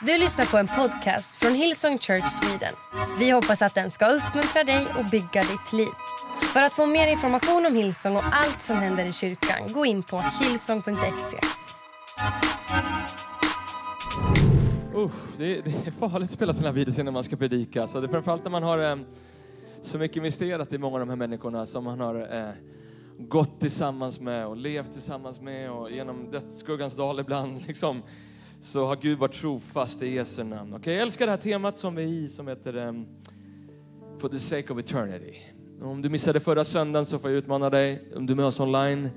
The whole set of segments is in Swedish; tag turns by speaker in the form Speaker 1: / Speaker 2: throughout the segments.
Speaker 1: Du lyssnar på en podcast från Hillsong Church Sweden. Vi hoppas att den ska uppmuntra dig och bygga ditt liv. För att få mer information om Hillsong och allt som händer i kyrkan, gå in på hillsong.se.
Speaker 2: Uh, det, är, det är farligt att spela sina videos innan man ska predika. Så det är framförallt när man har eh, så mycket investerat i många av de här människorna som man har eh, gått tillsammans med och levt tillsammans med och genom dödsskuggans dal ibland. Liksom, så har Gud varit trofast i Jesu namn. Okay, jag älskar det här temat som vi är i som heter um, For the sake of eternity. Om du missade förra söndagen så får jag utmana dig, om du är med oss online,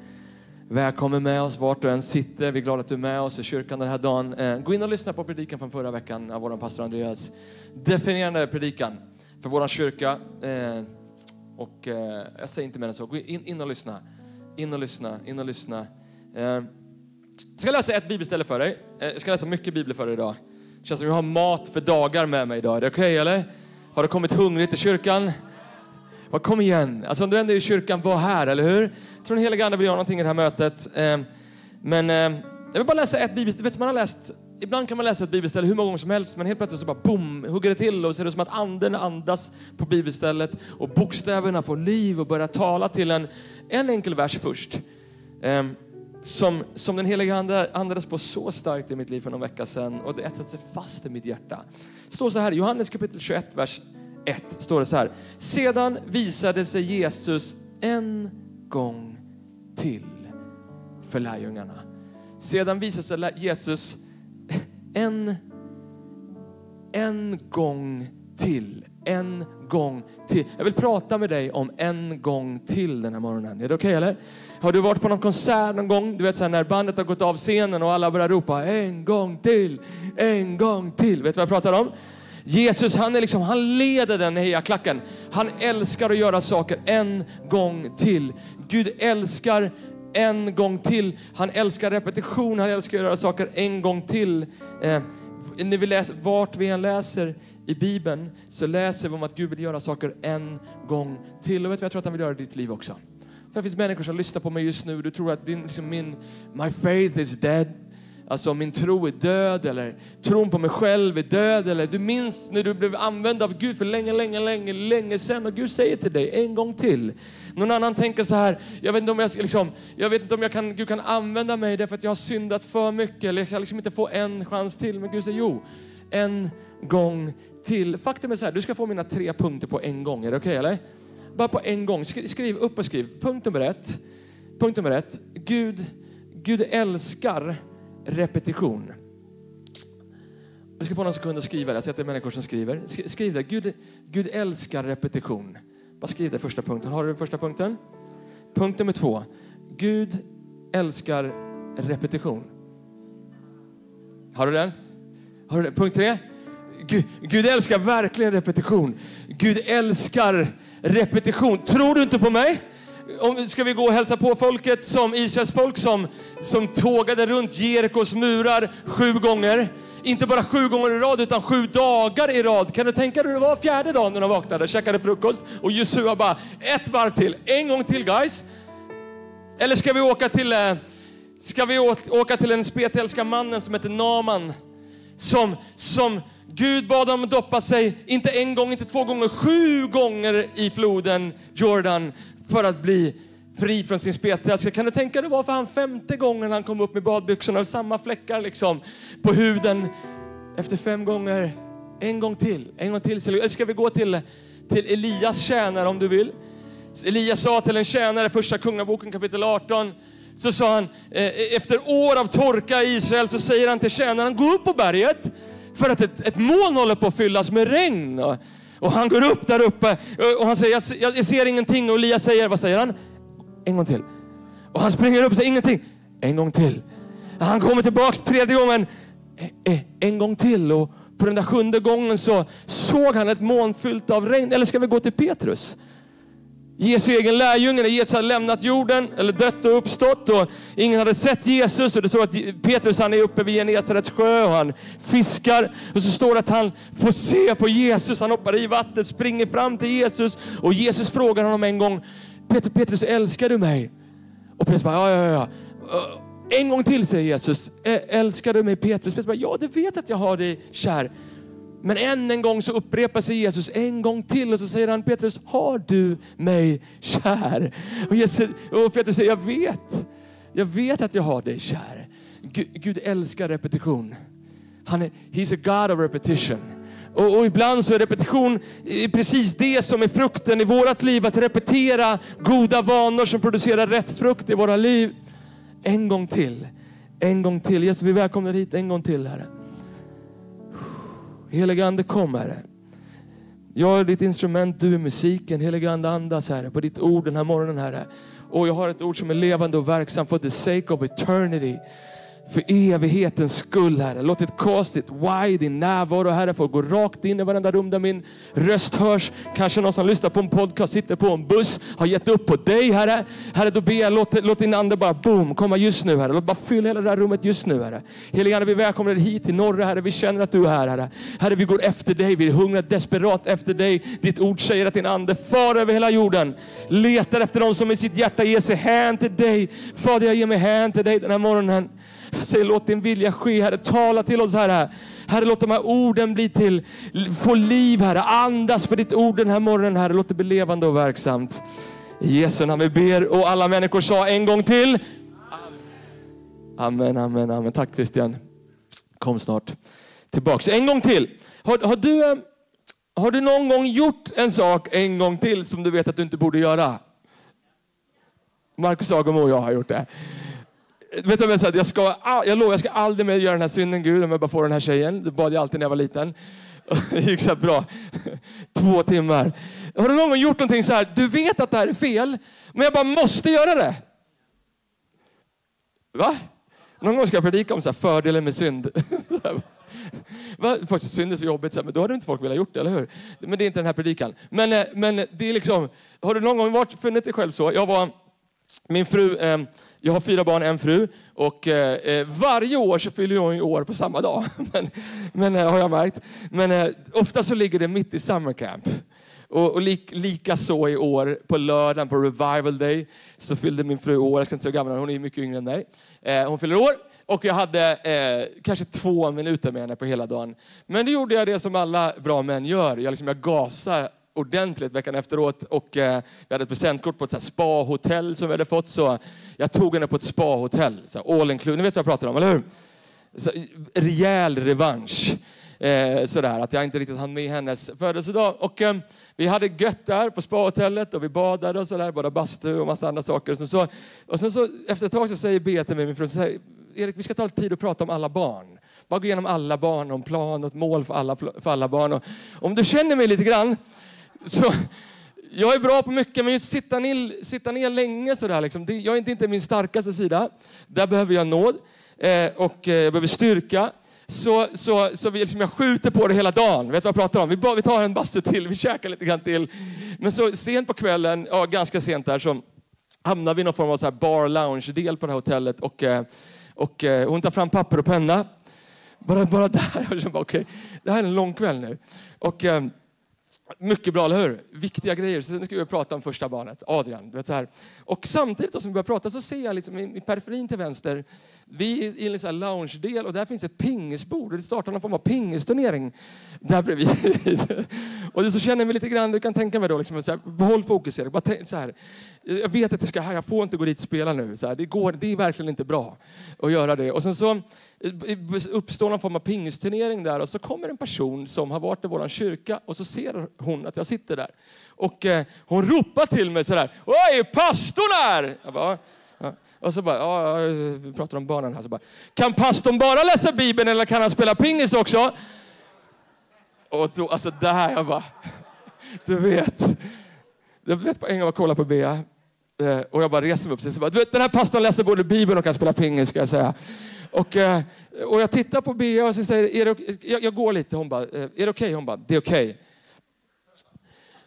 Speaker 2: välkommen med oss vart du än sitter. Vi är glada att du är med oss i kyrkan den här dagen. Uh, gå in och lyssna på predikan från förra veckan av vår pastor Andreas. Definierande predikan för vår kyrka. Uh, och uh, jag säger inte mer än så. Gå in, in och lyssna. In och lyssna, in och lyssna. Jag ska läsa ett bibelställe för dig. Eh, jag ska läsa mycket bibel för dig idag. Det känns som jag har mat för dagar med mig idag. Är det okej okay, eller? Har du kommit hungrig till kyrkan? Kom igen. Alltså om du ändå är i kyrkan, var här, eller hur? Jag tror den heliga Ande vill göra någonting i det här mötet. Ehm, men ehm, jag vill bara läsa ett bibelställe. Vet, man har läst, ibland kan man läsa ett bibelställe hur många gånger som helst, men helt plötsligt så bara boom, hugger det till och så är det som att anden andas på bibelstället och bokstäverna får liv och börjar tala till en. En enkel vers först ehm, som, som den heliga Ande andades på så starkt i mitt liv för någon vecka sedan och det etsat sig fast i mitt hjärta. Det står så här, i Johannes kapitel 21, vers 1, står det så här. Sedan visade sig Jesus en gång till för lärjungarna. Sedan visade sig Jesus en, en gång till. En gång till. Jag vill prata med dig om en gång till den här morgonen. Är det okej okay, eller? Har du varit på någon konsert någon gång? Du vet så här, när bandet har gått av scenen och alla börjar ropa en gång till, en gång till. Vet du vad jag pratar om? Jesus han, är liksom, han leder den hejaklacken. Han älskar att göra saker en gång till. Gud älskar en gång till. Han älskar repetition, han älskar att göra saker en gång till. Eh, när vi läser, vart vi än läser i Bibeln så läser vi om att Gud vill göra saker en gång till. Och vet du, jag tror att han vill göra det i ditt liv också. Det finns människor som lyssnar på mig just nu. Du tror att din, liksom min, my faith is dead. Alltså min tro är död eller tron på mig själv är död. Eller du minns när du blev använd av Gud för länge, länge, länge, länge sedan. Och Gud säger till dig en gång till. Någon annan tänker så här, jag vet inte om jag, liksom, jag, vet inte om jag kan, Gud kan använda mig därför att jag har syndat för mycket. Eller jag kan liksom inte få en chans till. Men Gud säger jo, en gång till. Faktum är så här, du ska få mina tre punkter på en gång. Är det okej okay, eller? bara på en gång. Skriv upp och skriv. Punkt nummer ett. Punkt nummer ett. Gud, Gud älskar repetition. Du ska få några sekunder att skriva det. Jag ser att det är människor som skriver. Skriv det. Gud, Gud älskar repetition. Bara skriv det första punkten. Har du den första punkten? Punkt nummer två. Gud älskar repetition. Har du den? Har du den? Punkt tre. Gud, Gud älskar verkligen repetition. Gud älskar repetition. Tror du inte på mig? Om, ska vi gå och hälsa på folket som Israels folk som, som tågade runt Jerikos murar sju gånger. Inte bara sju gånger i rad utan sju dagar i rad. Kan du tänka dig hur det var fjärde dagen när de vaknade, käkade frukost och Jesua bara ett varv till, en gång till guys. Eller ska vi åka till, eh, ska vi åka till den spetälska mannen som heter Naman som, som Gud bad dem att doppa sig, inte en gång, inte två gånger, sju gånger i floden Jordan för att bli fri från sin spetälska. Alltså, kan du tänka dig varför han femte gången han kom upp med badbyxorna och samma fläckar liksom på huden efter fem gånger. En gång till, en gång till. Eller ska vi gå till, till Elias tjänare om du vill? Elias sa till en tjänare, första kungaboken kapitel 18, så sa han, eh, efter år av torka i Israel så säger han till tjänaren, gå upp på berget för att ett, ett moln håller på att fyllas med regn. Och, och han går upp där uppe eh, och han säger, jag, jag ser ingenting. Och Elias säger, vad säger han? En gång till. Och han springer upp och säger, ingenting. En gång till. Han kommer tillbaks tredje gången. Eh, en gång till. Och på den där sjunde gången så såg han ett moln fyllt av regn. Eller ska vi gå till Petrus? Jesu egen lärjunge när Jesus hade lämnat jorden, eller dött och uppstått och ingen hade sett Jesus. Och det står att Petrus han är uppe vid Genesarets sjö och han fiskar. Och så står det att han får se på Jesus. Han hoppar i vattnet, springer fram till Jesus och Jesus frågar honom en gång, Peter, Petrus älskar du mig? Och Petrus bara, ja, ja, ja. En gång till säger Jesus, älskar du mig Petrus? Petrus bara, ja du vet att jag har dig kär. Men än en gång så upprepar sig Jesus en gång till och så säger han Petrus, har du mig kär? Och, Jesus, och Petrus säger, jag vet. Jag vet att jag har dig kär. Gud, Gud älskar repetition. Han är, he's a God of repetition. Och, och, ibland så är repetition precis det som är frukten i vårt liv. Att repetera goda vanor som producerar rätt frukt i våra liv. En gång till. En gång till. Jesus, vi välkomnar hit en gång till, Herre. Helige Ande, kom Herre. Jag är ditt instrument, du är musiken. Helige Ande, andas Herre på ditt ord den här morgonen Herre. Och jag har ett ord som är levande och verksamt for the sake of eternity för evighetens skull, Herre. Låt ditt cast ditt why, din närvaro, Herre, få gå rakt in i varenda rum där min röst hörs. Kanske någon som lyssnar på en podcast, sitter på en buss, har gett upp på dig, Herre. Herre, då ber jag, låt, låt din ande bara boom, komma just nu, Herre. Låt bara fylla hela det här rummet just nu, Herre. Helige Ande, vi välkomnar dig hit till norra, Herre. Vi känner att du är här, Herre. Herre, vi går efter dig. Vi hungrar desperat efter dig. Ditt ord säger att din ande far över hela jorden. Letar efter dem som i sitt hjärta ger sig hän till dig. Fader, jag ger mig hän till dig den här morgonen. Jag säger låt din vilja ske Herre. Tala till oss Herre. Herre låt de här orden bli till, få liv Herre. Andas för ditt ord den här morgonen Herre. Låt det bli levande och verksamt. I Jesu namn vi ber och alla människor sa en gång till. Amen, amen, amen. Tack Christian. Kom snart tillbaks. En gång till. Har, har, du, eh, har du någon gång gjort en sak en gång till som du vet att du inte borde göra? Marcus Agemo och jag har gjort det vet du vad jag sa? Jag, ska, jag lovar, jag ska aldrig mer göra den här synden Gud om jag bara får den här tjejen. Det bad jag alltid när jag var liten. Det gick så bra. Två timmar. Har du någon gång gjort någonting så här, du vet att det här är fel, men jag bara måste göra det? Va? Någon gång ska jag predika om så här, fördelen med synd. Va? Först, synd är så jobbigt, men då hade inte folk velat gjort det, eller hur? Men det är inte den här predikan. Men, eh, men det är liksom, har du någon gång varit, funnit dig själv så? Jag var, min fru, eh, jag har fyra barn, en fru och eh, eh varje år så fyller jag år på samma dag. men, men eh, har jag märkt. Men eh, ofta så ligger det mitt i summer camp. Och, och lik, lika så i år på lördagen på revival day så fyllde min fru år. Jag ska inte säga gammal, hon är mycket yngre än mig. Eh, hon fyller år och jag hade eh, kanske två minuter med henne på hela dagen. Men då gjorde jag det som alla bra män gör. Jag, liksom, jag gasar ordentligt veckan efteråt och eh, vi hade ett presentkort på ett spa-hotell som vi hade fått. Så jag tog henne på ett spa-hotell, all inclusive. Ni vet vad jag pratar om, eller hur? Så, eh, rejäl revansch. Eh, sådär, att jag inte riktigt hann med hennes födelsedag. Och, eh, vi hade gött där på spahotellet och vi badade och sådär, både bastu och massa andra saker. Och sen så, och sen så efter ett tag så säger Bea till mig, min fru, säger, Erik vi ska ta lite tid och prata om alla barn. Bara gå igenom alla barn, om plan och ett mål för alla, för alla barn. Och, om du känner mig lite grann så, jag är bra på mycket, men just sitta ner, sitta ner länge sådär, liksom, det, jag är inte, inte min starkaste sida. Där behöver jag nåd eh, och eh, jag behöver styrka. Så, så, så vi, liksom, jag skjuter på det hela dagen. Vet du vad jag pratar om? Vi, vi tar en bastu till, vi käkar lite grann till. Men så sent på kvällen, ja, ganska sent där, så hamnar vi i någon form av så här bar lounge-del på det här hotellet. Och, eh, och, eh, hon tar fram papper och penna. Bara, bara där. Jag bara, okay, det här är en lång kväll nu. Och, eh, mycket bra, eller hur? Viktiga grejer. Så nu ska vi prata om första barnet, Adrian. vet så här. Och samtidigt då, som vi börjar prata så ser jag liksom i, i periferin till vänster, vi är i en lounge-del och där finns ett pingisbord. Det startar någon form av pingisturnering där bredvid. och så känner vi lite grann, du kan tänka mig då, liksom, så här, behåll fokus Erik. Bara tänk, så här, jag vet att jag, ska, jag får inte gå dit och spela nu. Så här, det, går, det är verkligen inte bra att göra det. Och sen så eh, uppstår någon form av pingisturnering där och så kommer en person som har varit i vår kyrka och så ser hon att jag sitter där. Och eh, hon ropar till mig så här, Oj, pastorn här! Och så bara, ja, vi pratar om barnen här. Så bara, kan pastorn bara läsa Bibeln eller kan han spela pingis också? Och då, alltså där, jag bara, du vet. Jag vet på en gång jag kollar på Bea eh, och jag bara reser mig upp. Så bara, du vet, den här pastorn läser både Bibeln och kan spela pingis ska jag säga. Och, eh, och jag tittar på Bea och så säger är det, jag, jag går lite. Hon bara, eh, är det okej? Okay? Hon bara, det är okej. Okay.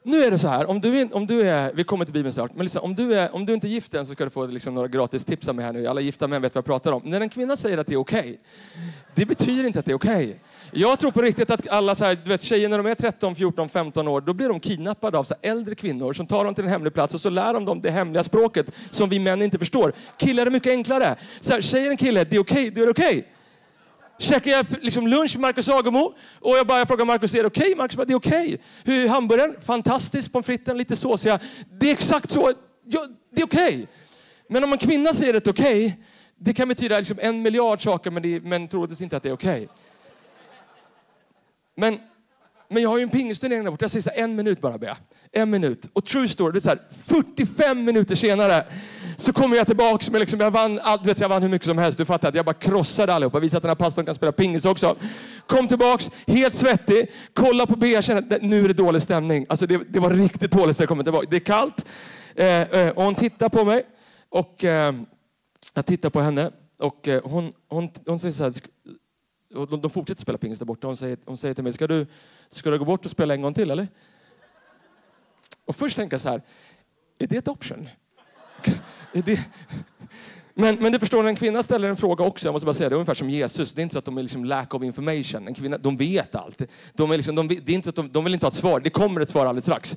Speaker 2: Nu är det så här, om du, är, om du är, vi kommer till Bibeln snart, men liksom, om, du är, om du inte är gift än så ska du få liksom några gratis tips av mig här nu. Alla gifta män vet vad jag pratar om. När en kvinna säger att det är okej, okay, det betyder inte att det är okej. Okay. Jag tror på riktigt att alla så här, du vet, tjejer när de är 13, 14, 15 år, då blir de kidnappade av så äldre kvinnor som tar dem till en hemlig plats och så lär de dem det hemliga språket som vi män inte förstår. Killar är mycket enklare. Så här, säger en kille, det är okej, okay, då är det okej. Okay käkar jag liksom lunch med Marcus Agemo och jag bara frågar Marcus, är det okej? Okay? Marcus bara, det är okej. Okay. Hur är hamburgaren? Fantastisk. Pommes fritesen lite såsiga. Det är exakt så. Ja, det är okej. Okay. Men om en kvinna säger ett det är okej, det kan betyda liksom en miljard saker, men, det, men troligtvis inte att det är okej. Men, men jag har ju en pingisturnering där borta. Jag säger så här, en minut bara Bea. En minut. Och true story, det är så här, 45 minuter senare så kommer jag tillbaka med liksom, jag vann allt, vet jag vann hur mycket som helst. Du fattar att jag bara krossade allihopa. Visade att den här pastorn kan spela pingis också. Kom tillbaks, helt svettig, kolla på Bea, känner att nu är det dålig stämning. Alltså det, det var riktigt dåligt när jag kom tillbaka. Det är kallt eh, eh, och hon tittar på mig och eh, jag tittar på henne och eh, hon, hon, hon, hon säger så här, och de, de fortsätter spela pingis där borta. Hon säger, hon säger till mig, ska du, ska du gå bort och spela en gång till eller? Och först tänka så här, är det ett option? det, men, men du förstår, en kvinna ställer en fråga också, jag måste bara säga det, ungefär som Jesus. Det är inte så att de är liksom lack of information. En kvinna, de vet allt. De, är liksom, de, det är inte att de, de vill inte ha ett svar, det kommer ett svar alldeles strax.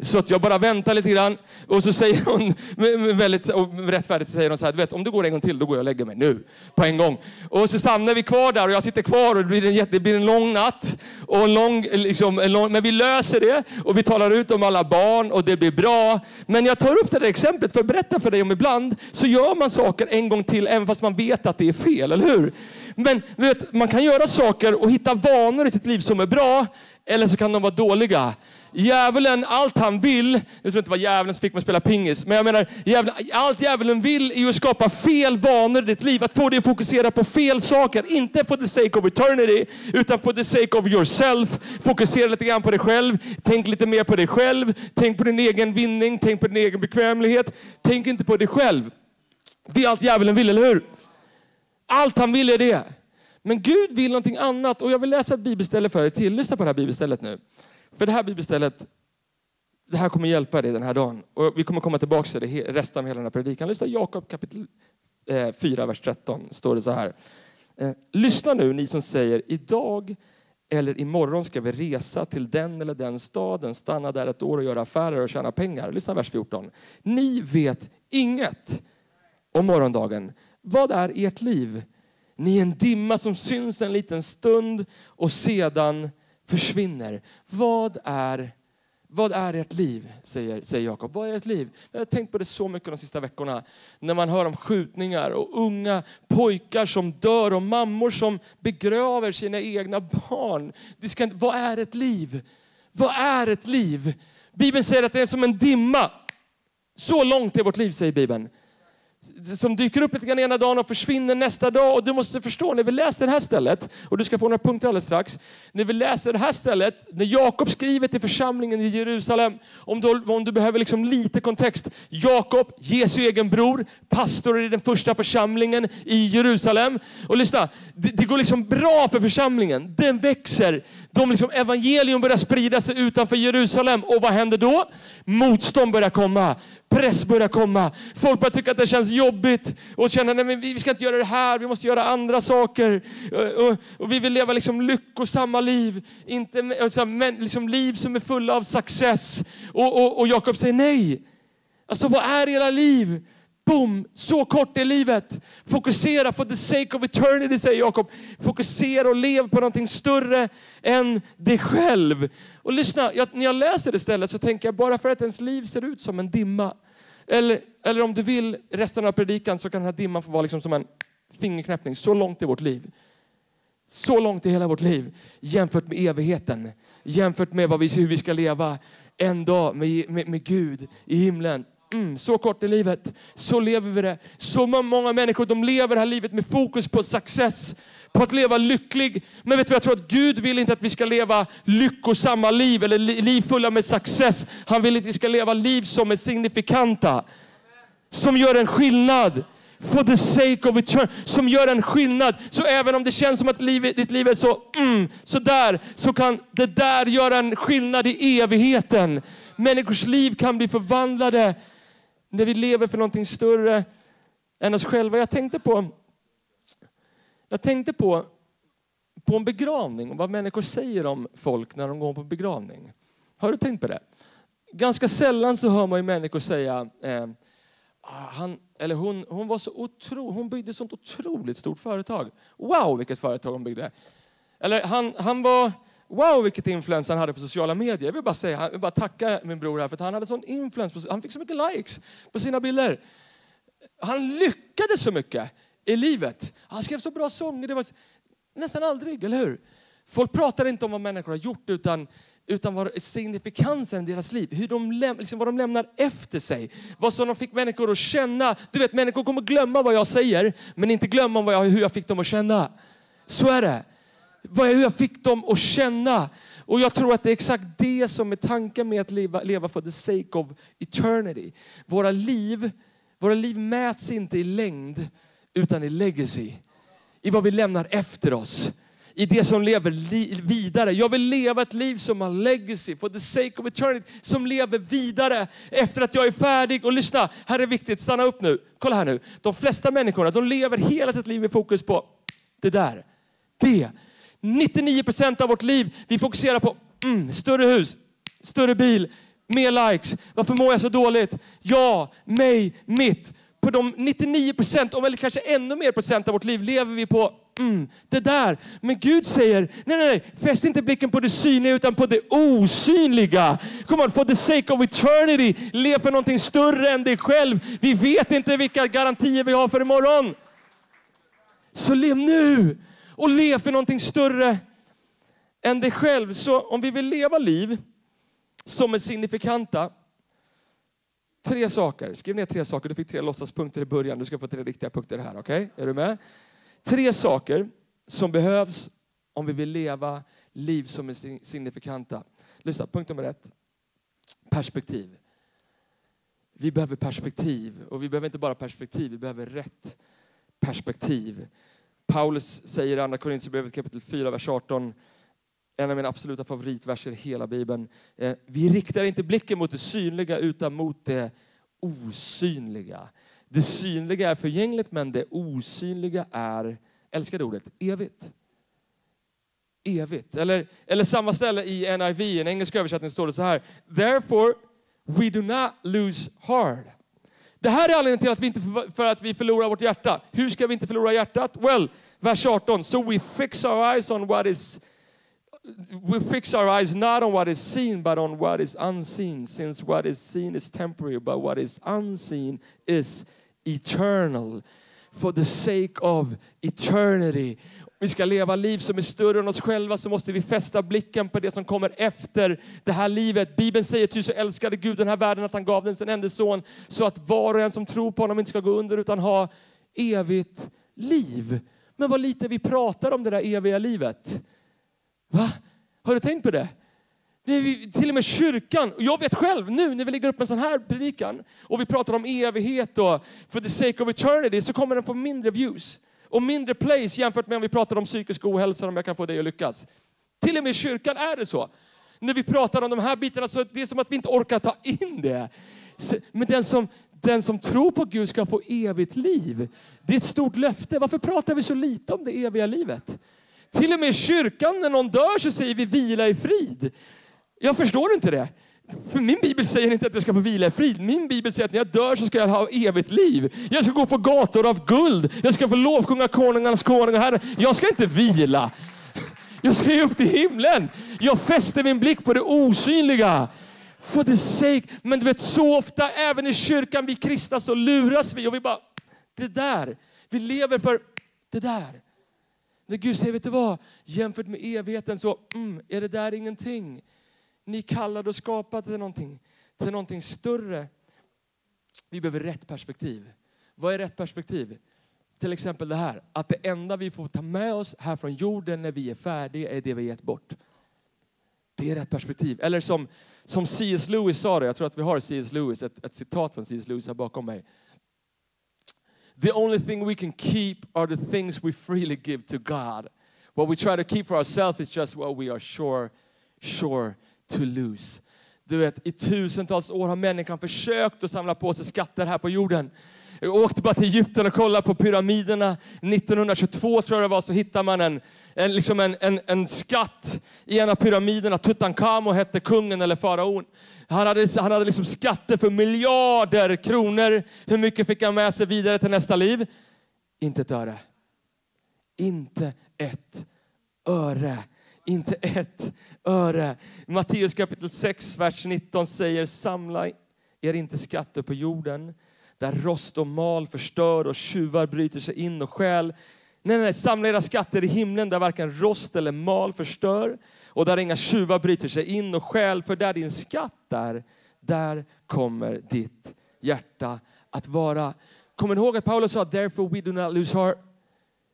Speaker 2: Så att jag bara väntar lite grann och så säger hon väldigt rättfärdigt säger hon så här, du vet om du går en gång till då går jag och lägger mig nu på en gång. Och så stannar vi kvar där och jag sitter kvar och det blir en, jätte, det blir en lång natt. Och en lång, liksom, en lång, men vi löser det och vi talar ut om alla barn och det blir bra. Men jag tar upp det där exemplet för att berätta för dig om ibland så gör man saker en gång till även fast man vet att det är fel, eller hur? Men vet, man kan göra saker och hitta vanor i sitt liv som är bra eller så kan de vara dåliga. Djävulen, allt han vill, jag tror inte vad djävulen som fick mig att spela pingis, men jag menar, djävulen, allt djävulen vill är att skapa fel vanor i ditt liv. Att få dig att fokusera på fel saker. Inte for the sake of eternity, utan for the sake of yourself. Fokusera lite grann på dig själv. Tänk lite mer på dig själv. Tänk på din egen vinning, tänk på din egen bekvämlighet. Tänk inte på dig själv. Det är allt djävulen vill, eller hur? Allt han vill är det. Men Gud vill någonting annat och jag vill läsa ett bibelställe för er till. Lyssna på det här bibelstället nu. För det här bibelstället, det här kommer hjälpa dig den här dagen. Och vi kommer komma tillbaka till det resten av hela den här predikan. Lyssna Jakob kapitel eh, 4, vers 13. Står det så här. Eh, lyssna nu ni som säger idag eller imorgon ska vi resa till den eller den staden, stanna där ett år och göra affärer och tjäna pengar. Lyssna vers 14. Ni vet inget och morgondagen. Vad är ert liv? Ni är en dimma som syns en liten stund och sedan försvinner. Vad är, vad är ert liv? Säger, säger Jakob. Vad är ert liv? Jag har tänkt på det så mycket de sista veckorna. När man hör om skjutningar och unga pojkar som dör och mammor som begraver sina egna barn. Det ska, vad är ett liv? Vad är ett liv? Bibeln säger att det är som en dimma. Så långt är vårt liv, säger Bibeln som dyker upp lite grann ena dagen och försvinner nästa dag. Och du måste förstå, när vi läser det här stället, och du ska få några punkter alldeles strax. När vi läser det här stället, när Jakob skriver till församlingen i Jerusalem, om du, om du behöver liksom lite kontext. Jakob, Jesu egen bror, pastor i den första församlingen i Jerusalem. Och lyssna, det, det går liksom bra för församlingen. Den växer. De liksom, evangelium börjar sprida sig utanför Jerusalem. Och vad händer då? Motstånd börjar komma. Press börjar komma. Folk börjar tycka att det känns jobbigt och känner att vi ska inte göra det här, vi måste göra andra saker. Eh, och, och vi vill leva liksom lyckosamma liv, inte alltså, men, liksom liv som är fulla av success. Och, och, och Jakob säger nej. Alltså vad är era liv? Boom! Så kort är livet. Fokusera for the sake of eternity, säger Jakob. Fokusera och lev på någonting större än dig själv. Och lyssna, jag, när jag läser det stället så tänker jag bara för att ens liv ser ut som en dimma. Eller, eller om du vill resten av predikan så kan den här dimman få vara liksom som en fingerknäppning. Så långt i vårt liv. Så långt i hela vårt liv jämfört med evigheten. Jämfört med vad vi, hur vi ska leva en dag med, med, med Gud i himlen. Mm, så kort är livet. Så lever vi det. Så många människor de lever det här livet med fokus på success, på att leva lycklig. Men vet du, jag tror att Gud vill inte att vi ska leva lyckosamma liv eller liv fulla med success. Han vill att vi ska leva liv som är signifikanta. Som gör en skillnad. for the sake of eternity, som gör en skillnad. Så även om det känns som att livet, ditt liv är så, mm, så där, så kan det där göra en skillnad i evigheten. Människors liv kan bli förvandlade när vi lever för någonting större än oss själva. Jag tänkte på, jag tänkte på, på en begravning och vad människor säger om folk när de går på begravning. Har du tänkt på det? Ganska sällan så hör man ju människor säga eh, ah, han, eller hon, hon, var så otro, hon byggde ett sånt otroligt stort företag. Wow vilket företag hon byggde. Eller han, han var, wow vilket influens han hade på sociala medier. Jag vill bara säga, jag vill bara tacka min bror här för att han hade sån influens, på, han fick så mycket likes på sina bilder. Han lyckades så mycket i livet. Han skrev så bra sånger, det var nästan aldrig, eller hur? Folk pratar inte om vad människor har gjort utan utan vad signifikansen i deras liv. Hur de läm, liksom vad de lämnar efter sig. Vad som de fick människor att känna. Du vet, människor kommer glömma vad jag säger, men inte glömma vad jag, hur jag fick dem att känna. Så är det. Vad, jag fick dem att känna. Och jag tror att det är exakt det som är tanken med att leva, leva for the sake of eternity. Våra liv, våra liv mäts inte i längd, utan i legacy. I vad vi lämnar efter oss i det som lever vidare. Jag vill leva ett liv som har legacy, for the sake of eternity, som lever vidare efter att jag är färdig. Och lyssna, här är viktigt, stanna upp nu. Kolla här nu. De flesta människorna, de lever hela sitt liv med fokus på det där. Det. 99 % av vårt liv, vi fokuserar på mm, större hus, större bil, mer likes. Varför mår jag så dåligt? Ja, mig, mitt. På de 99 %, eller kanske ännu mer procent av vårt liv lever vi på mm, det där. Men Gud säger, nej, nej, nej, fäst inte blicken på det synliga utan på det osynliga. Come on, for the sake of eternity, lev för någonting större än dig själv. Vi vet inte vilka garantier vi har för imorgon. Så lev nu och lev för någonting större än dig själv. Så om vi vill leva liv som är signifikanta, tre saker. Skriv ner tre saker. Du fick tre låtsaspunkter i början. Du ska få tre riktiga punkter här. Okej? Okay? Är du med? Tre saker som behövs om vi vill leva liv som är signifikanta. Lyssna, punkt nummer ett. Perspektiv. Vi behöver perspektiv. Och vi behöver inte bara perspektiv, vi behöver rätt perspektiv. Paulus säger i Andra Korinthierbrevet kapitel 4, vers 18, en av mina absoluta favoritverser i hela Bibeln. Eh, Vi riktar inte blicken mot det synliga utan mot det osynliga. Det synliga är förgängligt men det osynliga är, älskar ordet, evigt. Evigt. Eller, eller samma ställe i NIV, i en engelsk översättning står det så här. Therefore we do not lose heart. Det här är anledningen till att vi inte för att vi förlorar vårt hjärta. Hur ska vi inte förlora hjärtat? Well, vers 18. So we fix our eyes on what is we fix our eyes not on what is seen but on what is unseen since what is seen is temporary but what is unseen is eternal for the sake of eternity. Vi ska leva liv som är större än oss själva så måste vi fästa blicken på det som kommer efter det här livet. Bibeln säger ty så älskade Gud den här världen att han gav den sin enda son så att var och en som tror på honom inte ska gå under utan ha evigt liv. Men vad lite vi pratar om det där eviga livet. Va? Har du tänkt på det? det till och med kyrkan, och jag vet själv nu när vi lägger upp en sån här predikan och vi pratar om evighet och for the sake of eternity så kommer den få mindre views och mindre place jämfört med om vi pratar om psykisk ohälsa, om jag kan få dig att lyckas. Till och med i kyrkan är det så. När vi pratar om de här bitarna så det är som att vi inte orkar ta in det. Men den som, den som tror på Gud ska få evigt liv. Det är ett stort löfte. Varför pratar vi så lite om det eviga livet? Till och med i kyrkan när någon dör så säger vi vila i frid. Jag förstår inte det. För min bibel säger inte att jag ska få vila i frid. Min bibel säger att när jag dör så ska jag ha evigt liv. Jag ska gå på gator av guld. Jag ska få lovsjunga konungarnas konung och herre. Jag ska inte vila. Jag ska upp till himlen. Jag fäster min blick på det osynliga. For the sake. Men du vet så ofta, även i kyrkan, vi kristna så luras vi och vi bara, det där. Vi lever för det där. När Gud säger, vet du vad? Jämfört med evigheten så mm, är det där ingenting. Ni kallade och skapade till någonting, till någonting större. Vi behöver rätt perspektiv. Vad är rätt perspektiv? Till exempel det här, att det enda vi får ta med oss här från jorden när vi är färdiga är det vi gett bort. Det är rätt perspektiv. Eller som, som C.S. Lewis sa det, jag tror att vi har C.S. Lewis, ett, ett citat från C.S. Lewis här bakom mig. the only thing we can keep are the things we freely give to God. What we try to keep for ourselves is just what we are sure, sure to lose. Du vet, i tusentals år har människan försökt att samla på sig skatter här på jorden. Jag åkte bara till Egypten och kollade på pyramiderna. 1922 tror jag det var, så hittade man en, en, liksom en, en, en skatt i en av pyramiderna. Tutankhamon hette kungen eller faraon. Han hade, han hade liksom skatter för miljarder kronor. Hur mycket fick han med sig vidare till nästa liv? Inte ett öre. Inte ett öre. Inte ett öre. Matteus kapitel 6, vers 19 säger samla er inte skatter på jorden där rost och mal förstör och tjuvar bryter sig in och stjäl. Nej, nej, samla era skatter i himlen där varken rost eller mal förstör och där inga tjuvar bryter sig in och stjäl. För där din skatt är, där kommer ditt hjärta att vara. Kom ihåg att Paulus sa, therefore we do not lose heart.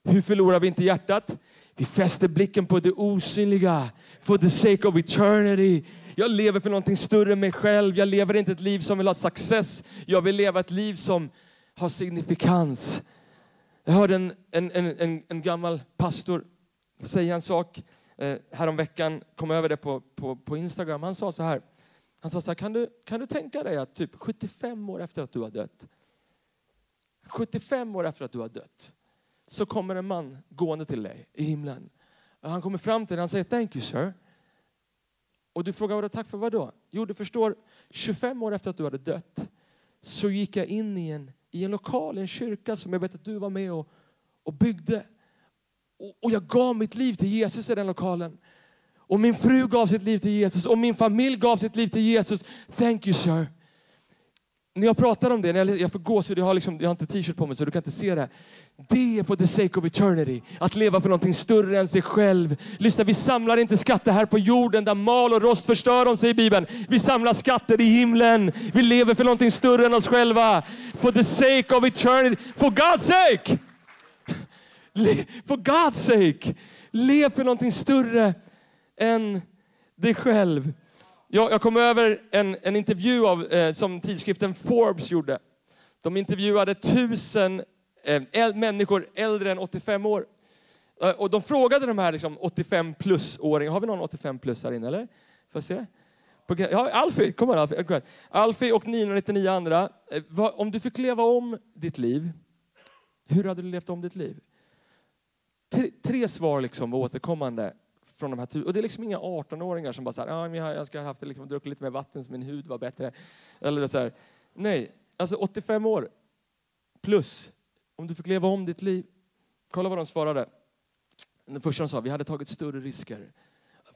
Speaker 2: Hur förlorar vi inte hjärtat? Vi fäster blicken på det osynliga, for the sake of eternity. Jag lever för någonting större än mig själv. Jag lever inte ett liv som vill ha success. Jag vill leva ett liv som har signifikans. Jag hörde en, en, en, en gammal pastor säga en sak eh, häromveckan, kom över det på, på, på Instagram. Han sa så här, han sa så här, kan du, kan du tänka dig att typ 75 år efter att du har dött, 75 år efter att du har dött, så kommer en man gående till dig i himlen. Han kommer fram till dig och säger thank you sir. Och du frågar tack för vad då? Jo, du förstår, 25 år efter att du hade dött så gick jag in i en, i en lokal, i en kyrka som jag vet att du var med och, och byggde. Och, och jag gav mitt liv till Jesus i den lokalen. Och min fru gav sitt liv till Jesus och min familj gav sitt liv till Jesus. Thank you sir när jag pratar om det, när jag, jag får gåshud, jag har, liksom, jag har inte t-shirt på mig så du kan inte se det. Det är for the sake of eternity. Att leva för någonting större än sig själv. Lyssna, vi samlar inte skatter här på jorden där mal och rost förstör dem, säger Bibeln. Vi samlar skatter i himlen. Vi lever för någonting större än oss själva. For the sake of eternity. For God's sake! Le For God's sake! Lev för någonting större än dig själv. Jag, jag kom över en, en intervju av, eh, som tidskriften Forbes gjorde. De intervjuade tusen eh, människor äldre än 85 år. Eh, och de frågade de här liksom, 85 plus-åringarna, har vi någon 85 plus här inne eller? Får se? Ja, Alfie, kom här Alfie. Alfie och 999 andra. Eh, om du fick leva om ditt liv, hur hade du levt om ditt liv? Tre, tre svar liksom var återkommande från de här Och det är liksom inga 18-åringar som bara säger ah, jag ska ha haft liksom, druckit lite mer vatten så min hud var bättre. Eller så här. Nej, alltså 85 år plus. Om du fick leva om ditt liv. Kolla vad de svarade. Den första de sa, vi hade tagit större risker.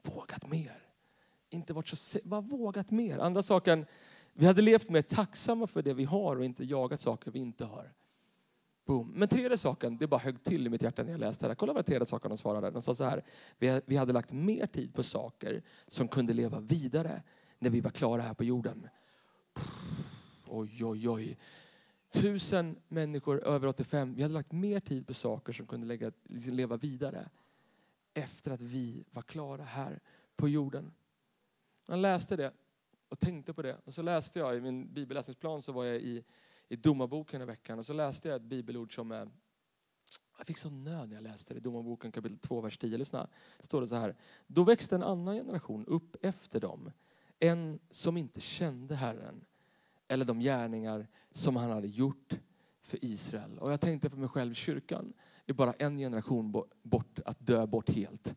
Speaker 2: Vågat mer. Inte varit så bara vågat mer. Andra saken, vi hade levt mer tacksamma för det vi har och inte jagat saker vi inte har. Boom. Men tredje saken, det bara högg till i mitt hjärta när jag läste det Kolla vad tredje saken de svarade. De sa så här, vi hade lagt mer tid på saker som kunde leva vidare när vi var klara här på jorden. Oj, oj, oj. Tusen människor över 85, vi hade lagt mer tid på saker som kunde lägga, liksom leva vidare efter att vi var klara här på jorden. Jag läste det och tänkte på det. Och så läste jag i min bibelläsningsplan så var jag i i domarboken i veckan och så läste jag ett bibelord som är jag fick sån nöd när jag läste det. Domarboken kapitel 2, vers 10. Lyssna. Står det så här. Då växte en annan generation upp efter dem. En som inte kände Herren eller de gärningar som han hade gjort för Israel. Och jag tänkte för mig själv, kyrkan är bara en generation bort att dö bort helt.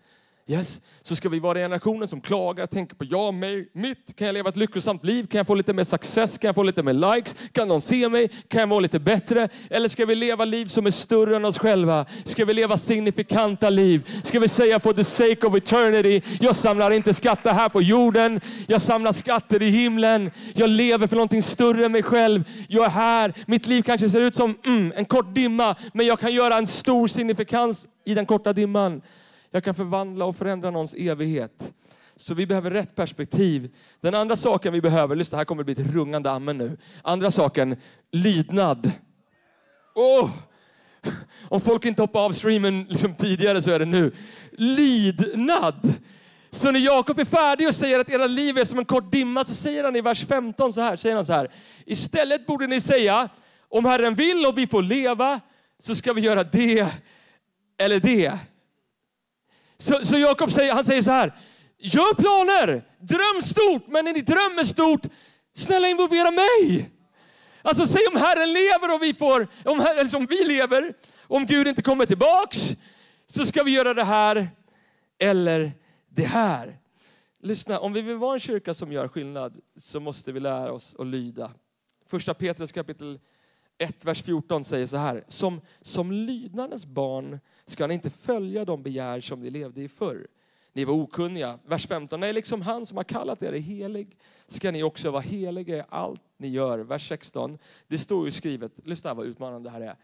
Speaker 2: Yes. Så ska vi vara generationen som klagar, tänker på jag, mig, mitt. Kan jag leva ett lyckosamt liv? Kan jag få lite mer success? Kan jag få lite mer likes? Kan någon se mig? Kan jag må lite bättre? Eller ska vi leva liv som är större än oss själva? Ska vi leva signifikanta liv? Ska vi säga for the sake of eternity, jag samlar inte skatter här på jorden. Jag samlar skatter i himlen. Jag lever för någonting större än mig själv. Jag är här. Mitt liv kanske ser ut som mm, en kort dimma, men jag kan göra en stor signifikans i den korta dimman. Jag kan förvandla och förändra någons evighet. Så vi behöver rätt perspektiv. Den andra saken vi behöver, lyssna här kommer det bli ett rungande amen nu. Andra saken, lydnad. Oh! Om folk inte hoppar av streamen liksom tidigare så är det nu. Lydnad. Så när Jakob är färdig och säger att era liv är som en kort dimma så säger han i vers 15 så här, säger han så här. Istället borde ni säga, Om Herren vill och vi får leva så ska vi göra det eller det. Så, så Jakob säger, han säger så här, gör planer, dröm stort, men när ni drömmer stort, snälla involvera mig. Alltså säg om Herren lever och vi får, om, eller om vi lever, om Gud inte kommer tillbaks, så ska vi göra det här eller det här. Lyssna, om vi vill vara en kyrka som gör skillnad så måste vi lära oss att lyda. Första Petrus kapitel 1, vers 14 säger så här. Som, som lydnadens barn ska ni inte följa de begär som ni levde i förr. Ni var okunniga. Vers 15. Nej, liksom han som har kallat er är helig ska ni också vara heliga i allt ni gör. Vers 16. Det står ju skrivet, lyssna vad utmanande det här är.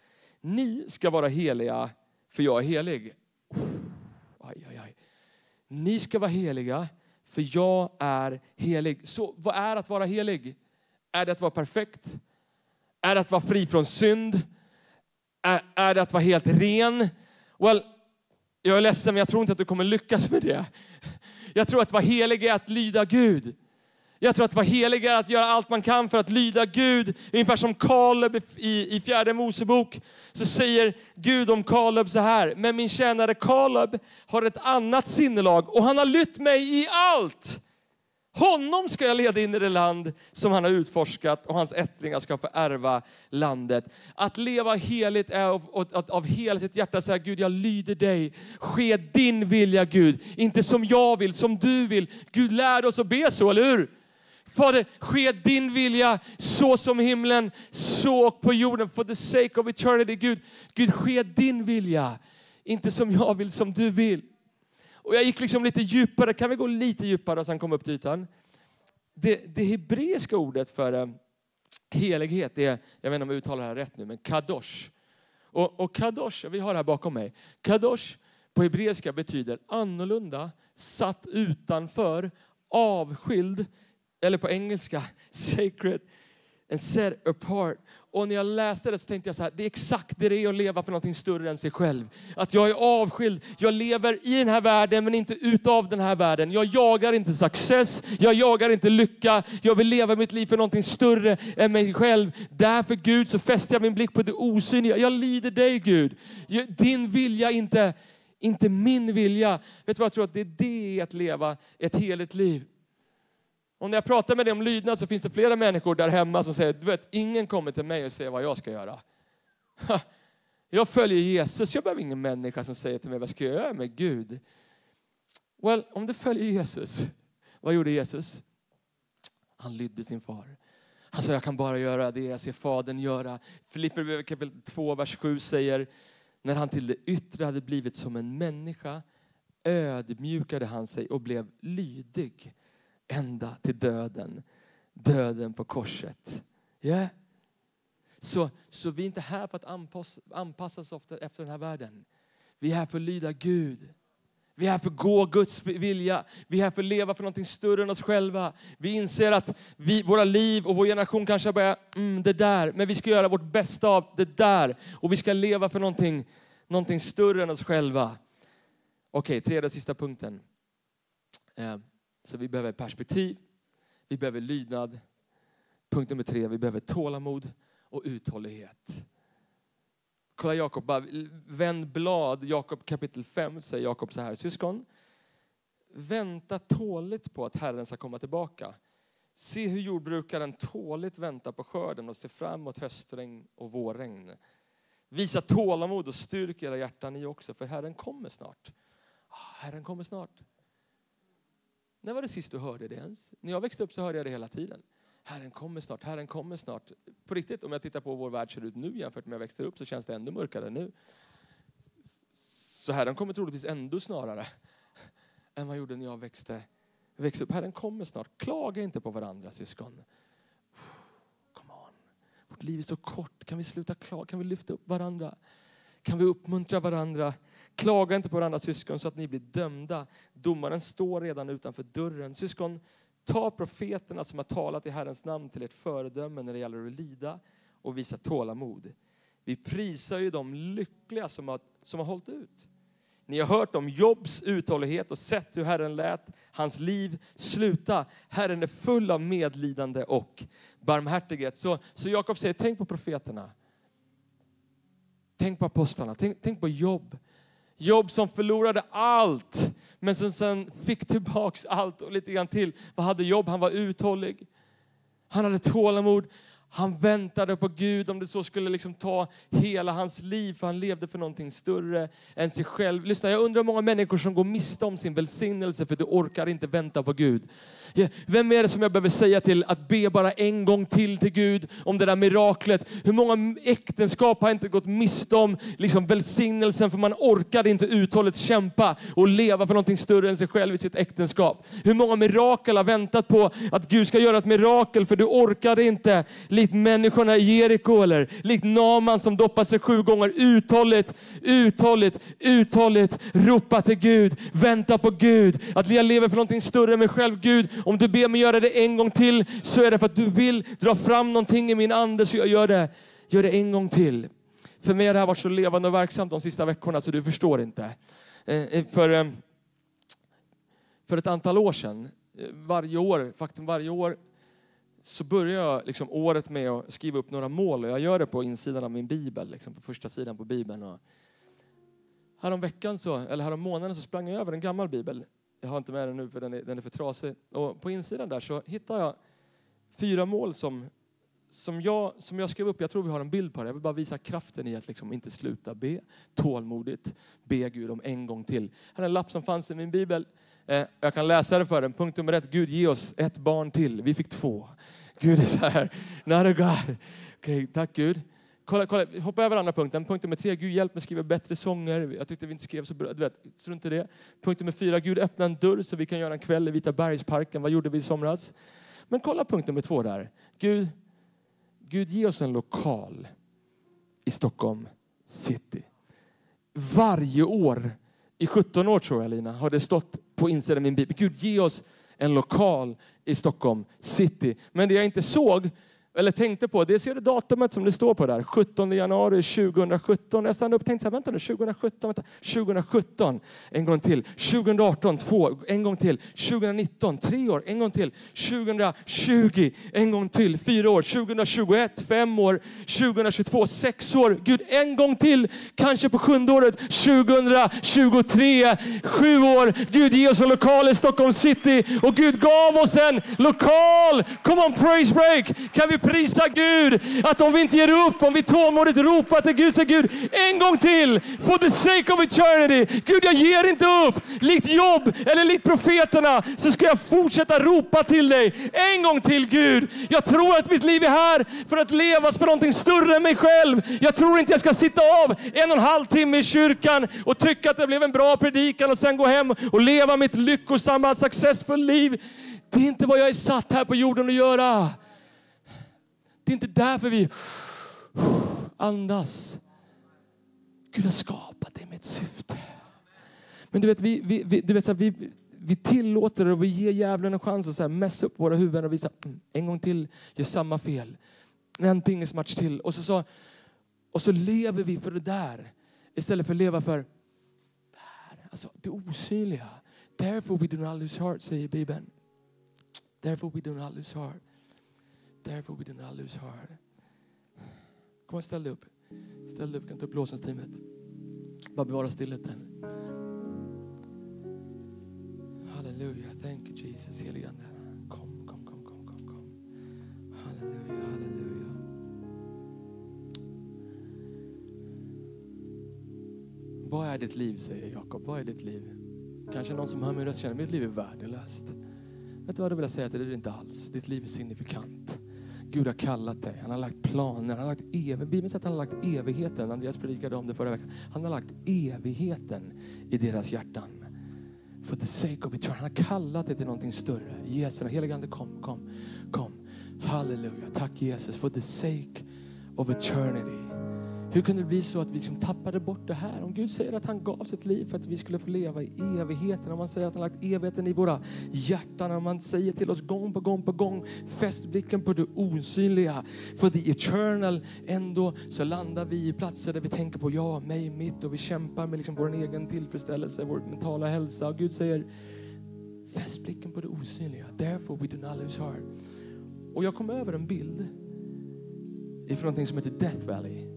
Speaker 2: Ni ska vara heliga för jag är helig. Aj, aj, aj. Ni ska vara heliga för jag är helig. Så vad är att vara helig? Är det att vara perfekt? Är det att vara fri från synd? Är, är det att vara helt ren? Well, jag är ledsen men jag tror inte att du kommer lyckas med det. Jag tror att vara helig är att lyda Gud. Jag tror att vara helig är att göra allt man kan för att lyda Gud. Ungefär som Kaleb i, i fjärde Mosebok. Så säger Gud om Kaleb så här. Men min tjänare Kaleb har ett annat sinnelag och han har lytt mig i allt. Honom ska jag leda in i det land som han har utforskat och hans ättlingar ska få ärva landet. Att leva heligt är av, av, av hela sitt hjärta säga Gud jag lyder dig. Ske din vilja Gud, inte som jag vill, som du vill. Gud lärde oss att be så, eller hur? Fader, ske din vilja så som himlen, så på jorden. For the sake of eternity, Gud. Gud, ske din vilja. Inte som jag vill, som du vill. Och jag gick liksom lite djupare. Kan vi gå lite djupare och sen komma upp till ytan? Det, det hebreiska ordet för eh, helighet är, jag vet inte om jag uttalar det här rätt nu, men kadosh. Och, och kadosh, vi har det här bakom mig. Kadosh på hebreiska betyder annorlunda, satt utanför, avskild, eller på engelska, sacred and set apart. Och när jag läste det så tänkte jag så här, det är exakt det det är att leva för någonting större än sig själv. Att jag är avskild, jag lever i den här världen men inte utav den här världen. Jag jagar inte success, jag jagar inte lycka. Jag vill leva mitt liv för någonting större än mig själv. Därför Gud så fäster jag min blick på det osynliga. Jag lider dig Gud. Din vilja, inte, inte min vilja. Vet du vad jag tror att det är det att leva ett heligt liv. Och när jag pratar med dig om lydnad så finns det flera människor där hemma som säger, du vet, ingen kommer till mig och säger vad jag ska göra. Jag följer Jesus, jag behöver ingen människa som säger till mig vad ska jag göra med Gud. Well, om du följer Jesus, vad gjorde Jesus? Han lydde sin far. Han sa, jag kan bara göra det jag ser Fadern göra. Filipper kapitel 2, vers 7 säger, när han till det yttre hade blivit som en människa ödmjukade han sig och blev lydig ända till döden. Döden på korset. Yeah. Så, så vi är inte här för att anpassa, oss efter den här världen. Vi är här för att lyda Gud. Vi är här för att gå Guds vilja. Vi är här för att leva för någonting större än oss själva. Vi inser att vi, våra liv och vår generation kanske börjar, mm, det där, men vi ska göra vårt bästa av det där. Och vi ska leva för någonting, någonting större än oss själva. Okej, tredje och sista punkten. Eh, så vi behöver perspektiv, vi behöver lydnad. Punkt nummer tre, vi behöver tålamod och uthållighet. Kolla Jakob, vänd blad, Jakob kapitel 5 säger Jakob så här, syskon. Vänta tåligt på att Herren ska komma tillbaka. Se hur jordbrukaren tåligt väntar på skörden och ser fram emot höstregn och vårregn. Visa tålamod och styrk era hjärtan ni också, för Herren kommer snart. Ah, Herren kommer snart. När var det sist du hörde det ens? När jag växte upp så hörde jag det hela tiden. Herren kommer snart, Herren kommer snart. På riktigt, om jag tittar på hur vår värld ser ut nu jämfört med när jag växte upp så känns det ännu mörkare nu. Så Herren kommer troligtvis ändå snarare än vad gjorde när jag växte, växte upp. Herren kommer snart. Klaga inte på varandra syskon. Come on. Vårt liv är så kort. Kan vi sluta klaga? Kan vi lyfta upp varandra? Kan vi uppmuntra varandra? Klaga inte på varandra syskon så att ni blir dömda. Domaren står redan utanför dörren. Syskon, ta profeterna som har talat i Herrens namn till ert föredöme när det gäller att lida och visa tålamod. Vi prisar ju de lyckliga som har, som har hållit ut. Ni har hört om Jobs uthållighet och sett hur Herren lät hans liv sluta. Herren är full av medlidande och barmhärtighet. Så, så Jakob säger, tänk på profeterna. Tänk på apostlarna, tänk, tänk på Job. Jobb som förlorade allt, men som sen fick tillbaks allt och lite grann till. Vad hade Jobb? Han var uthållig. Han hade tålamod. Han väntade på Gud om det så skulle liksom ta hela hans liv, för han levde för någonting större än sig själv. Lyssna, jag undrar hur många människor som går miste om sin välsignelse för du orkar inte vänta på Gud. Vem är det som jag behöver säga till att be bara en gång till till Gud om det där miraklet? Hur många äktenskap har inte gått miste om liksom välsignelsen för man orkade inte uthålligt kämpa och leva för någonting större än sig själv i sitt äktenskap? Hur många mirakel har väntat på att Gud ska göra ett mirakel för du orkade inte likt människorna i Jeriko eller likt Naman som doppar sig sju gånger. Uthålligt, uthålligt, uthålligt ropa till Gud, vänta på Gud. Att jag lever för någonting större än mig själv. Gud, om du ber mig göra det en gång till så är det för att du vill dra fram någonting i min ande så jag gör det. Gör det en gång till. För mig har det här varit så levande och verksamt de sista veckorna så du förstår inte. Eh, eh, för, eh, för ett antal år sedan, varje år, faktum varje år så börjar jag liksom året med att skriva upp några mål. Och jag gör det på insidan av min bibel, liksom på första sidan på bibeln. Och härom veckan så, eller härom månaden så sprang jag över en gammal bibel. Jag har inte med den nu för den är, den är för trasig. Och på insidan där så hittar jag fyra mål som, som, jag, som jag skrev upp. Jag tror vi har en bild på det. Jag vill bara visa kraften i att liksom inte sluta be. Tålmodigt be Gud om en gång till. Här är en lapp som fanns i min bibel. Eh, jag kan läsa det för en. Punkt nummer ett. Gud ge oss ett barn till. Vi fick två. Gud är så här, not a God. Okay, tack Gud. Kolla, kolla, hoppa över andra punkten. Punkt nummer tre, Gud hjälp mig skriva bättre sånger. Jag tyckte vi inte skrev så bra. Du vet, strunt i det. Punkt nummer fyra, Gud öppna en dörr så vi kan göra en kväll i Vita bergsparken. Vad gjorde vi i somras? Men kolla punkt nummer två där. Gud, Gud ge oss en lokal i Stockholm city. Varje år, i 17 år tror jag Lina, har det stått på insidan av min bibel. Gud ge oss en lokal i Stockholm city. Men det jag inte såg eller tänkte på, det ser du datumet som det står på där, 17 januari 2017. Jag stannade upp och tänkte, vänta nu, 2017, vänta, 2017, en gång till. 2018, två, en gång till. 2019, tre år, en gång till. 2020, en gång till, fyra år. 2021, fem år. 2022, sex år. Gud, en gång till, kanske på sjunde året. 2023, sju år. Gud, ge oss en lokal i Stockholm city och Gud gav oss en lokal. Come on, praise break. Kan vi prisa Gud att om vi inte ger upp, om vi tålmodigt ropar till Gud, säger Gud en gång till, for the sake of eternity. Gud, jag ger inte upp. Likt jobb eller likt profeterna så ska jag fortsätta ropa till dig. En gång till Gud. Jag tror att mitt liv är här för att levas för någonting större än mig själv. Jag tror inte jag ska sitta av en och en halv timme i kyrkan och tycka att det blev en bra predikan och sen gå hem och leva mitt lyckosamma, successful liv. Det är inte vad jag är satt här på jorden att göra. Det är inte därför vi andas. Gud har skapat det med ett syfte. Men du vet, vi, vi, vi du vet, så här, vi, vi tillåter det och vi ger djävulen en chans att så här, mässa upp våra huvuden och visa mm, en gång till, gör samma fel. En pingismatch till. Och så, så, och så lever vi för det där istället för att leva för det. Alltså det osynliga. Therefore we do not lose heart, säger Bibeln. Therefore we do not lose heart. Therefore we do not lose heart. Kom och ställ dig upp. Ställ dig upp, kan ta upp lovsångsteamet. Bara bevara stillheten. Halleluja, thank you Jesus, heligande. Kom, kom, kom, kom, kom, kom. Halleluja, halleluja. Vad är ditt liv, säger Jakob. Vad är ditt liv? Kanske någon som hör min röst känner, mitt liv är värdelöst. Vet du vad jag vill säga till dig? Det är det inte alls. Ditt liv är signifikant. Gud har kallat dig. Han har lagt planer. Han har lagt ev Bibeln säger att han har lagt evigheten. Andreas predikade om det förra veckan. Han har lagt evigheten i deras hjärtan. For the sake of eternity. Han har kallat dig till någonting större. Jesus, helige Ande kom, kom, kom. Halleluja. Tack Jesus. For the sake of eternity. Hur kunde det bli så att vi liksom tappade bort det här? Om Gud säger att han gav sitt liv för att vi skulle få leva i evigheten, om han säger att han lagt evigheten i våra hjärtan, om han säger till oss gång på gång på gång, fäst blicken på det osynliga, för the eternal, ändå så landar vi i platser där vi tänker på jag, mig, mitt och vi kämpar med liksom vår egen tillfredsställelse, vår mentala hälsa. Och Gud säger, fäst blicken på det osynliga, therefore we do not lose heart. Och jag kom över en bild ifrån någonting som heter Death Valley.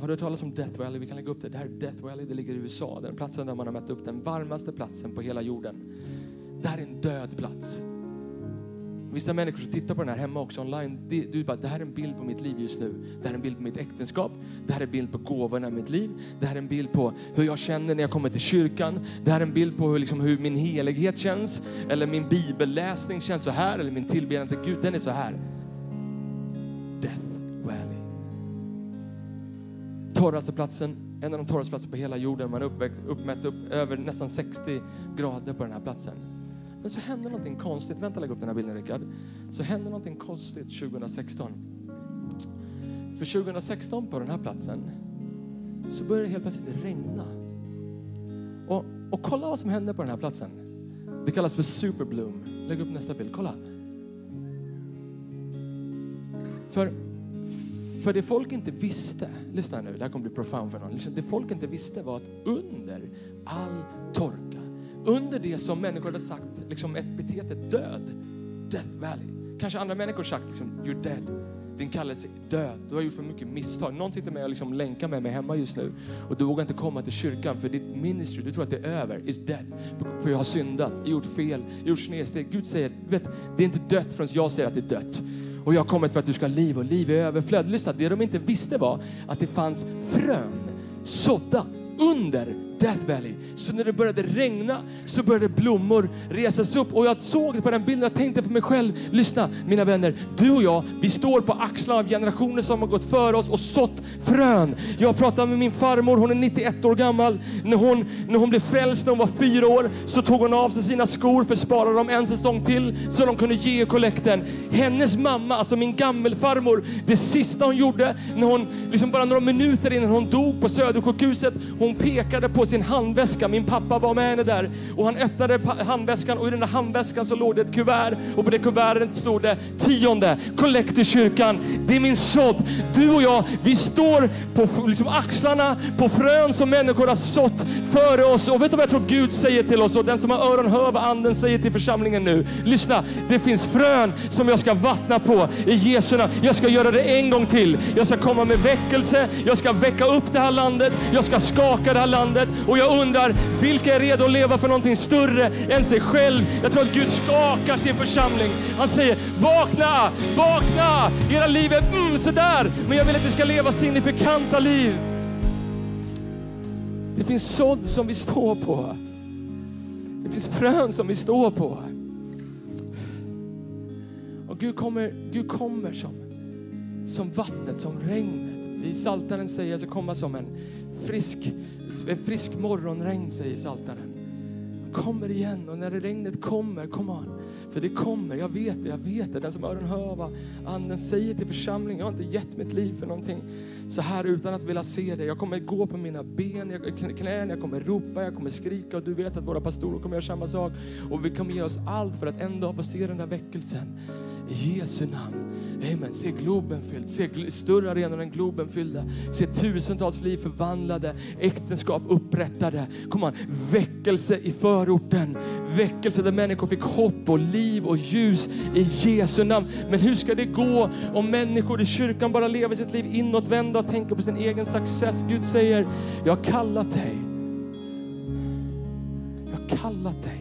Speaker 2: Har du hört talas om Death Valley? Vi kan lägga upp det. Det här är Death Valley, det ligger i USA. Den platsen där man har mätt upp den varmaste platsen på hela jorden. Det här är en död plats. Vissa människor som tittar på den här hemma också online, det, du bara, det här är en bild på mitt liv just nu. Det här är en bild på mitt äktenskap. Det här är en bild på gåvorna i mitt liv. Det här är en bild på hur jag känner när jag kommer till kyrkan. Det här är en bild på hur, liksom, hur min helighet känns. Eller min bibelläsning känns så här. Eller min tillbedjan till Gud, den är så här. Torraste platsen, en av de torraste platserna på hela jorden. Man har uppmätt upp över nästan 60 grader på den här platsen. Men så hände någonting konstigt. Vänta, lägg upp den här bilden Rickard. Så hände någonting konstigt 2016. För 2016 på den här platsen så började det helt plötsligt regna. Och, och kolla vad som hände på den här platsen. Det kallas för superbloom. Lägg upp nästa bild. Kolla. För, för det folk inte visste, lyssna nu, det här kommer bli profound för någon. Det folk inte visste var att under all torka, under det som människor hade sagt, liksom epitetet död, death valley. Kanske andra människor sagt liksom, you're dead. Din kallelse är död. Du har gjort för mycket misstag. Någon sitter med och liksom länkar med mig hemma just nu och du vågar inte komma till kyrkan för ditt ministry, du tror att det är över, is death. För jag har syndat, gjort fel, gjort snedsteg. Gud säger, vet, det är inte dött förrän jag säger att det är dött. Och jag har kommit för att du ska ha liv och liv i överflöd. Lyssna, det de inte visste var att det fanns frön sådda under Death Valley. Så när det började regna så började blommor resas upp. Och jag såg det på den bilden och tänkte för mig själv, lyssna mina vänner, du och jag, vi står på axlarna av generationer som har gått före oss och sått frön. Jag pratade med min farmor, hon är 91 år gammal. När hon, när hon blev frälst när hon var fyra år så tog hon av sig sina skor för att spara dem en säsong till så de kunde ge kollekten. Hennes mamma, alltså min gammelfarmor, det sista hon gjorde när hon, liksom bara några minuter innan hon dog på Södersjukhuset, hon pekade på sin handväska. Min pappa var med henne där och han öppnade handväskan och i den där handväskan så låg det ett kuvert och på det kuvertet stod det tionde, kollekt i kyrkan. Det är min sådd. Du och jag, vi står på liksom axlarna på frön som människor har sått före oss. Och vet du vad jag tror Gud säger till oss? Och den som har öron hör vad anden säger till församlingen nu. Lyssna, det finns frön som jag ska vattna på i Jesu namn. Jag ska göra det en gång till. Jag ska komma med väckelse, jag ska väcka upp det här landet, jag ska skaka det här landet och jag undrar, vilka är redo att leva för någonting större än sig själv? Jag tror att Gud skakar sin församling. Han säger, vakna, vakna! Era liv är mm, sådär, men jag vill att ni ska leva signifikanta liv. Det finns sådd som vi står på. Det finns frön som vi står på. Och Gud kommer, Gud kommer som, som vattnet, som regnet. I Saltaren säger att det kommer som en frisk, frisk morgonregn, säger Saltaren. Kommer igen och när regnet kommer, kom on. För det kommer, jag vet det, jag vet det. Den som öron hör vad anden säger till församlingen. Jag har inte gett mitt liv för någonting så här utan att vilja se det. Jag kommer gå på mina ben, jag, knän, jag kommer ropa, jag kommer skrika och du vet att våra pastorer kommer göra samma sak. Och vi kommer ge oss allt för att en dag få se den där väckelsen. I Jesu namn. Amen. Se Globen fylld, se större arenor än Globen fyllda. Se tusentals liv förvandlade, äktenskap upprättade. Kom on. Väckelse i förorten. Väckelse där människor fick hopp och liv och ljus i Jesu namn. Men hur ska det gå om människor i kyrkan bara lever sitt liv inåtvända och tänker på sin egen success? Gud säger, jag har kallat dig. Jag har kallat dig.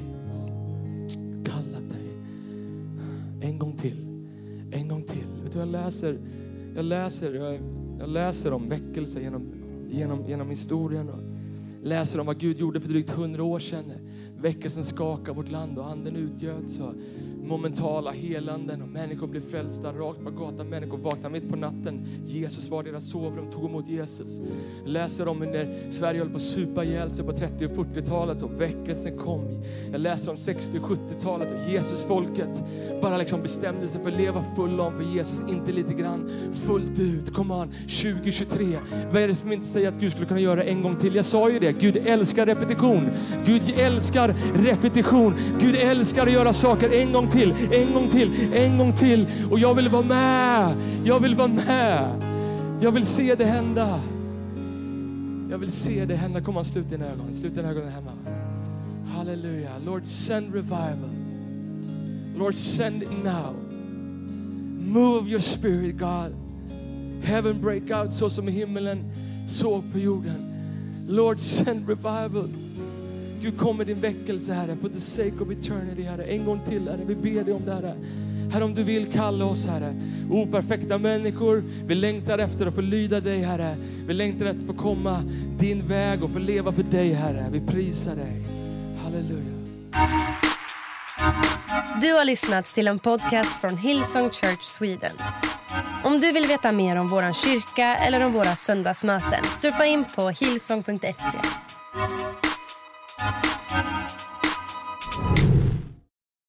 Speaker 2: Jag läser, jag läser, jag, jag läser om väckelse genom, genom, genom historien och läser om vad Gud gjorde för drygt hundra år sedan. Väckelsen skakade vårt land och anden utgöts och momentala helanden och människor blev frälsta rakt på gatan. Människor vaknade mitt på natten. Jesus var i deras sovrum, tog emot Jesus. Jag läser om hur när Sverige höll på att supa ihjäl sig på 30 och 40-talet och väckelsen kom. Jag läser om 60 och 70-talet och Jesusfolket bara liksom bestämde sig för att leva full om för Jesus, inte lite grann, fullt ut. Kom on, 2023. Vad är det som inte säger att Gud skulle kunna göra en gång till? Jag sa ju det, Gud älskar repetition. Gud älskar repetition. Gud älskar att göra saker en gång till, en gång till, en gång till. Och jag vill vara med. Jag vill vara med. Jag vill se det hända. Jag vill se det hända. Kom on, slut dina ögon. Slut dina ögon hemma. Halleluja. Lord, send revival. Lord, send it now. Move your spirit, God. Heaven break out så som i himmelen, såg på jorden. Lord, send revival. Gud, kom med din väckelse, Herre, for the sake of eternity, Herre. En gång till, Herre. Vi ber dig om det, Herre. Herre, om du vill kalla oss, Herre. Operfekta människor. Vi längtar efter att få lyda dig, Herre. Vi längtar efter att få komma din väg och få leva för dig, Herre. Vi prisar dig. Halleluja.
Speaker 1: Du har lyssnat till en podcast från Hillsong Church Sweden. Om du vill veta mer om vår kyrka eller om våra söndagsmöten surfa in på hillsong.se. Podcast.